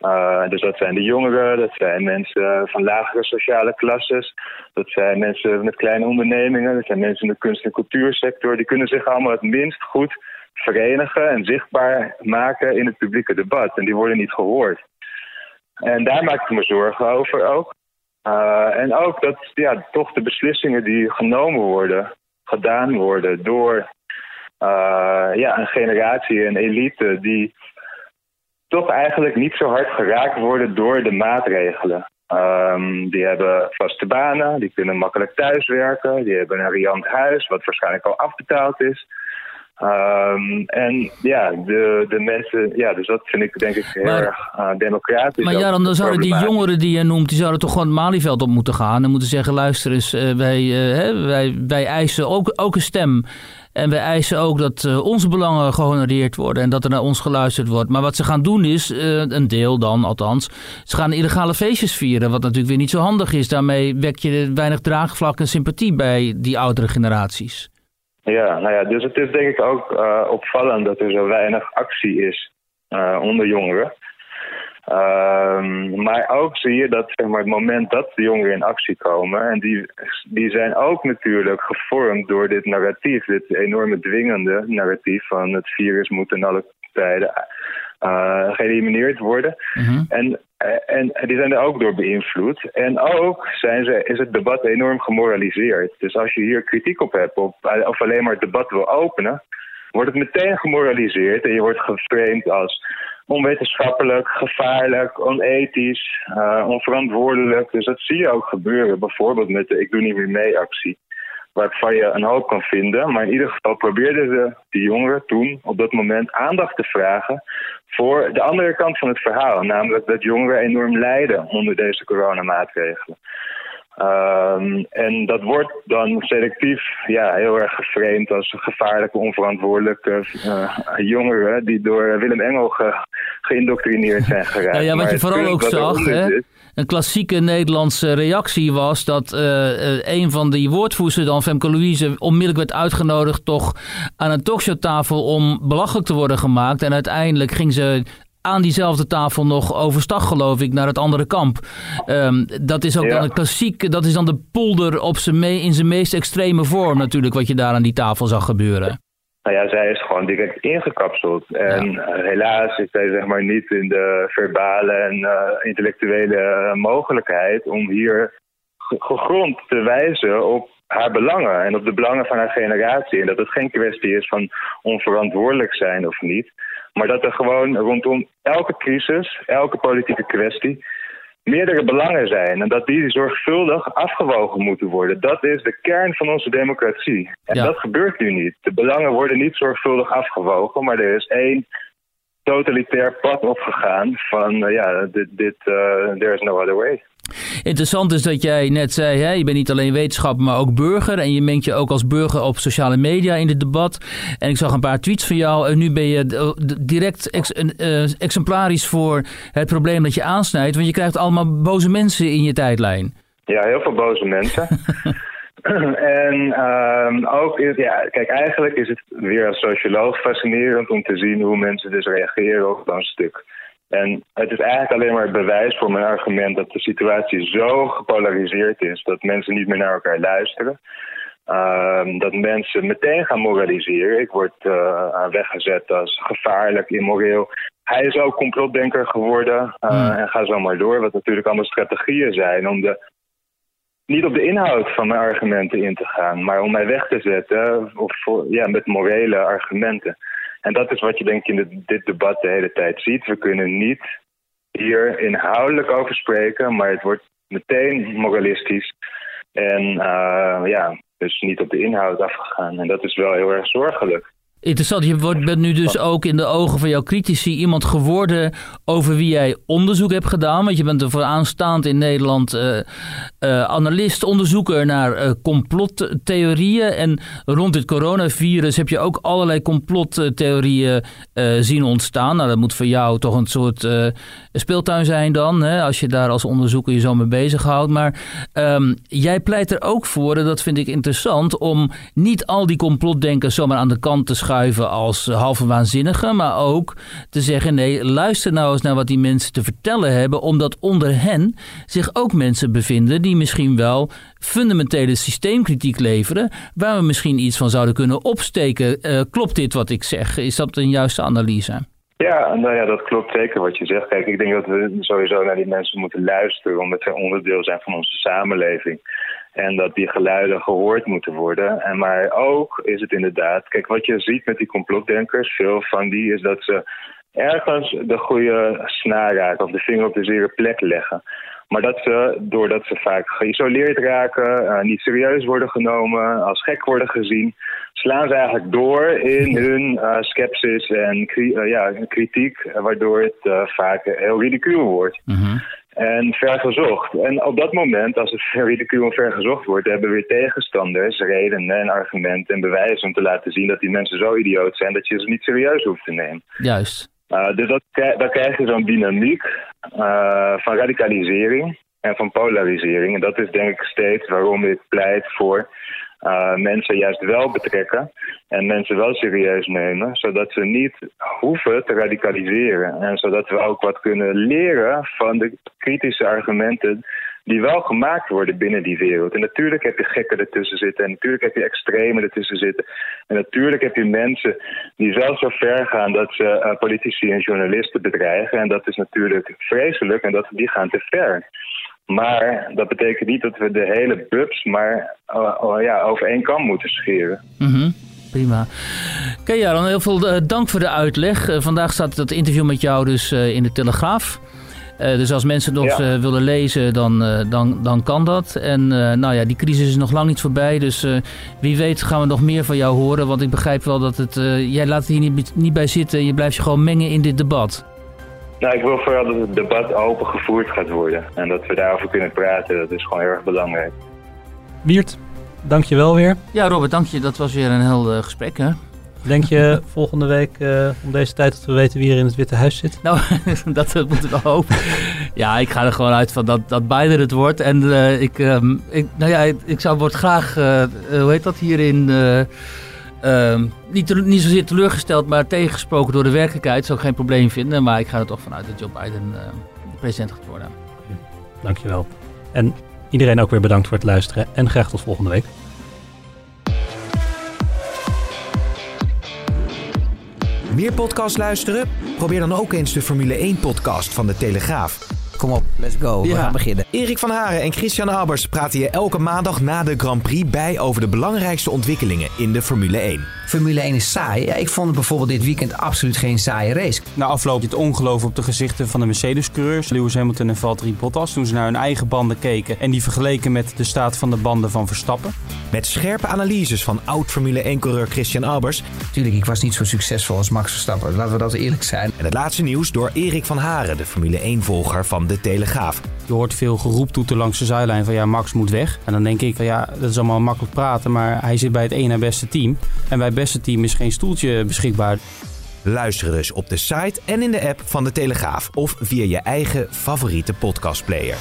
uh, dus dat zijn de jongeren, dat zijn mensen van lagere sociale klasses, dat zijn mensen met kleine ondernemingen, dat zijn mensen in de kunst- en cultuursector. Die kunnen zich allemaal het minst goed verenigen en zichtbaar maken in het publieke debat. En die worden niet gehoord. En daar maak ik me zorgen over ook. Uh, en ook dat ja, toch de beslissingen die genomen worden, gedaan worden door uh, ja, een generatie, een elite die toch eigenlijk niet zo hard geraakt worden door de maatregelen. Um, die hebben vaste banen, die kunnen makkelijk thuiswerken, die hebben een riant huis, wat waarschijnlijk al afbetaald is. Um, en ja, de, de mensen, ja, dus dat vind ik denk ik heel erg uh, democratisch. Maar ja, dan zouden die jongeren die je noemt, die zouden toch gewoon het Malieveld op moeten gaan en moeten zeggen, luister eens, uh, wij, uh, wij, wij eisen ook, ook een stem. En wij eisen ook dat uh, onze belangen gehonoreerd worden en dat er naar ons geluisterd wordt. Maar wat ze gaan doen is, uh, een deel dan althans, ze gaan illegale feestjes vieren. Wat natuurlijk weer niet zo handig is. Daarmee wek je weinig draagvlak en sympathie bij die oudere generaties. Ja, nou ja, dus het is denk ik ook uh, opvallend dat er zo weinig actie is onder jongeren. Um, maar ook zie je dat zeg maar, het moment dat de jongeren in actie komen, en die, die zijn ook natuurlijk gevormd door dit narratief, dit enorme dwingende narratief van het virus moet in alle tijden uh, geëlimineerd worden. Mhm. en, en die zijn er ook door beïnvloed. En ook zijn ze, is het debat enorm gemoraliseerd. Dus als je hier kritiek op hebt of, of alleen maar het debat wil openen, wordt het meteen gemoraliseerd en je wordt geframed als onwetenschappelijk, gevaarlijk, onethisch, uh, onverantwoordelijk. Dus dat zie je ook gebeuren, bijvoorbeeld met de Ik Doe Niet Meer Mee actie. Waarvan je een hoop kan vinden. Maar in ieder geval probeerden ze, die jongeren toen, op dat moment aandacht te vragen voor de andere kant van het verhaal. Namelijk dat jongeren enorm lijden onder deze coronamaatregelen. Um, en dat wordt dan selectief ja, heel erg geframed als gevaarlijke, onverantwoordelijke uh, jongeren die door Willem Engel ge, geïndoctrineerd zijn geraakt. Ja, ja wat je vooral ook zag, hè, een klassieke Nederlandse reactie was dat uh, een van die woordvoerders dan, Femke Louise, onmiddellijk werd uitgenodigd toch aan een talkshowtafel om belachelijk te worden gemaakt. En uiteindelijk ging ze aan diezelfde tafel nog overstag, geloof ik, naar het andere kamp. Um, dat is ook dan een klassiek, dat is dan de polder op zijn in zijn meest extreme vorm natuurlijk, wat je daar aan die tafel zag gebeuren. Nou ja, zij is gewoon direct ingekapseld. En ja. uh, helaas is zij zeg maar niet in de verbale en uh, intellectuele mogelijkheid om hier gegrond te wijzen op haar belangen en op de belangen van haar generatie. En dat het geen kwestie is van onverantwoordelijk zijn of niet. Maar dat er gewoon rondom elke crisis, elke politieke kwestie, meerdere belangen zijn. En dat die zorgvuldig afgewogen moeten worden. Dat is de kern van onze democratie. En ja. dat gebeurt nu niet. De belangen worden niet zorgvuldig afgewogen, maar er is één totalitair pad opgegaan van uh, ja, dit, dit uh, there is no other way. Interessant is dat jij net zei, hè, je bent niet alleen wetenschapper, maar ook burger. En je mengt je ook als burger op sociale media in het debat. En ik zag een paar tweets van jou. En nu ben je direct ex, uh, exemplarisch voor het probleem dat je aansnijdt. Want je krijgt allemaal boze mensen in je tijdlijn. Ja, heel veel boze mensen. en um, ook, is, ja, kijk, eigenlijk is het weer als socioloog fascinerend om te zien hoe mensen dus reageren op een stuk. En het is eigenlijk alleen maar bewijs voor mijn argument dat de situatie zo gepolariseerd is dat mensen niet meer naar elkaar luisteren. Uh, dat mensen meteen gaan moraliseren. Ik word uh, weggezet als gevaarlijk, immoreel. Hij is ook complotdenker geworden uh, mm. en ga zo maar door. Wat natuurlijk allemaal strategieën zijn om de, niet op de inhoud van mijn argumenten in te gaan, maar om mij weg te zetten of voor, ja, met morele argumenten. En dat is wat je denk ik in dit debat de hele tijd ziet. We kunnen niet hier inhoudelijk over spreken, maar het wordt meteen moralistisch. En uh, ja, dus niet op de inhoud afgegaan. En dat is wel heel erg zorgelijk. Interessant, je wordt, bent nu dus ook in de ogen van jouw critici iemand geworden over wie jij onderzoek hebt gedaan. Want je bent er vooraanstaand in Nederland uh, uh, analist, onderzoeker naar uh, complottheorieën. En rond dit coronavirus heb je ook allerlei complottheorieën zien ontstaan. Nou, dat moet voor jou toch een soort speeltuin zijn dan, hè, als je daar als onderzoeker je zo mee bezighoudt. Maar um, jij pleit er ook voor, en dat vind ik interessant, om niet al die complotdenkers zomaar aan de kant te schuiven als halve waanzinnige, maar ook te zeggen: nee, luister nou eens naar wat die mensen te vertellen hebben, omdat onder hen zich ook mensen bevinden die misschien wel fundamentele systeemkritiek leveren, waar we misschien iets van zouden kunnen opsteken. Uh, klopt dit wat ik zeg? Is dat een juiste analyse? Ja, nou ja, dat klopt zeker wat je zegt. Kijk, ik denk dat we sowieso naar die mensen moeten luisteren, omdat zij onderdeel zijn van onze samenleving. En dat die geluiden gehoord moeten worden. En maar ook is het inderdaad, kijk, wat je ziet met die complotdenkers, veel van die is dat ze ergens de goede snaar raken of de vinger op de zere plek leggen. Maar dat ze, doordat ze vaak geïsoleerd raken, uh, niet serieus worden genomen, als gek worden gezien, slaan ze eigenlijk door in hun uh, skepsis en cri uh, ja, kritiek, waardoor het vaak heel ridicuul wordt. Mm -hmm. En vergezocht. En op dat moment, als het ridicuul en vergezocht wordt, hebben we weer tegenstanders redenen en argumenten en bewijzen om te laten zien dat die mensen zo idioot zijn dat je ze niet serieus hoeft te nemen. Juist. Uh, dus dat, dan krijg je zo'n dynamiek uh, van radicalisering en van polarisering. En dat is denk ik steeds waarom ik pleit voor uh, mensen juist wel betrekken en mensen wel serieus nemen, zodat ze niet hoeven te radicaliseren. En zodat we ook wat kunnen leren van de kritische argumenten die wel gemaakt worden binnen die wereld. En natuurlijk heb je gekken ertussen zitten. En natuurlijk heb je extremen ertussen zitten. En natuurlijk heb je mensen die zelfs zo ver gaan dat ze uh, politici en journalisten bedreigen. En dat is natuurlijk vreselijk en dat, die gaan te ver. Maar dat betekent niet dat we de hele bubs maar uh, uh, ja, over één kam moeten scheren. Mm -hmm. Prima. Oké, okay, dan heel veel uh, dank voor de uitleg. Uh, vandaag staat dat interview met jou dus in de Telegraaf. dus als mensen nog ja. willen lezen, dan, dan, dan kan dat. En nou ja, die crisis is nog lang niet voorbij. Dus wie weet gaan we nog meer van jou horen. Want ik begrijp wel dat het... jij laat het hier niet, niet bij zitten. Je blijft je gewoon mengen in dit debat. Nou, ik wil vooral dat het debat open gevoerd gaat worden. En dat we daarover kunnen praten, dat is gewoon heel erg belangrijk. Wiert, dank je wel weer. Ja, Robert, dank je. Dat was weer een heel uh, gesprek, hè? Denk je volgende week uh, om deze tijd dat we weten wie er in het Witte Huis zit? Nou, dat moeten we hopen. ja, ik ga er gewoon uit van dat, dat Biden het wordt. En uh, ik, um, ik, nou ja, ik zou wordt graag, uh, hoe heet dat hierin, um, niet, niet zozeer teleurgesteld, maar tegengesproken door de werkelijkheid. Zou ik geen probleem vinden, maar ik ga er toch vanuit dat Joe Biden president gaat worden. Dankjewel. En iedereen ook weer bedankt voor het luisteren en graag tot volgende week. Meer podcast luisteren? Probeer dan ook eens de Formule 1-podcast van de Telegraaf. Kom op, let's go. We gaan beginnen. Erik van Haren en Christian Albers praten je elke maandag na de Grand Prix bij over de belangrijkste ontwikkelingen in de Formule 1. Formule 1 is saai. Ja, ik vond het bijvoorbeeld dit weekend absoluut geen saaie race. Na afloop het ongeloof op de gezichten van de Mercedes-coureurs, Lewis Hamilton en Valtteri Bottas, toen ze naar hun eigen banden keken en die vergeleken met de staat van de banden van Verstappen. Met scherpe analyses van oud Formule 1-coureur Christian Albers. Tuurlijk, ik was niet zo succesvol als Max Verstappen. Laten we dat eerlijk zijn. En het laatste nieuws door Erik van Haren, de Formule 1-volger van de Telegraaf. Je hoort veel geroeptoeten langs de zijlijn van ja, Max moet weg. En dan denk ik van ja, dat is allemaal makkelijk praten, maar hij zit bij het ene beste team. En bij het beste team is geen stoeltje beschikbaar. Luister dus op de site en in de app van de Telegraaf of via je eigen favoriete podcastplayer.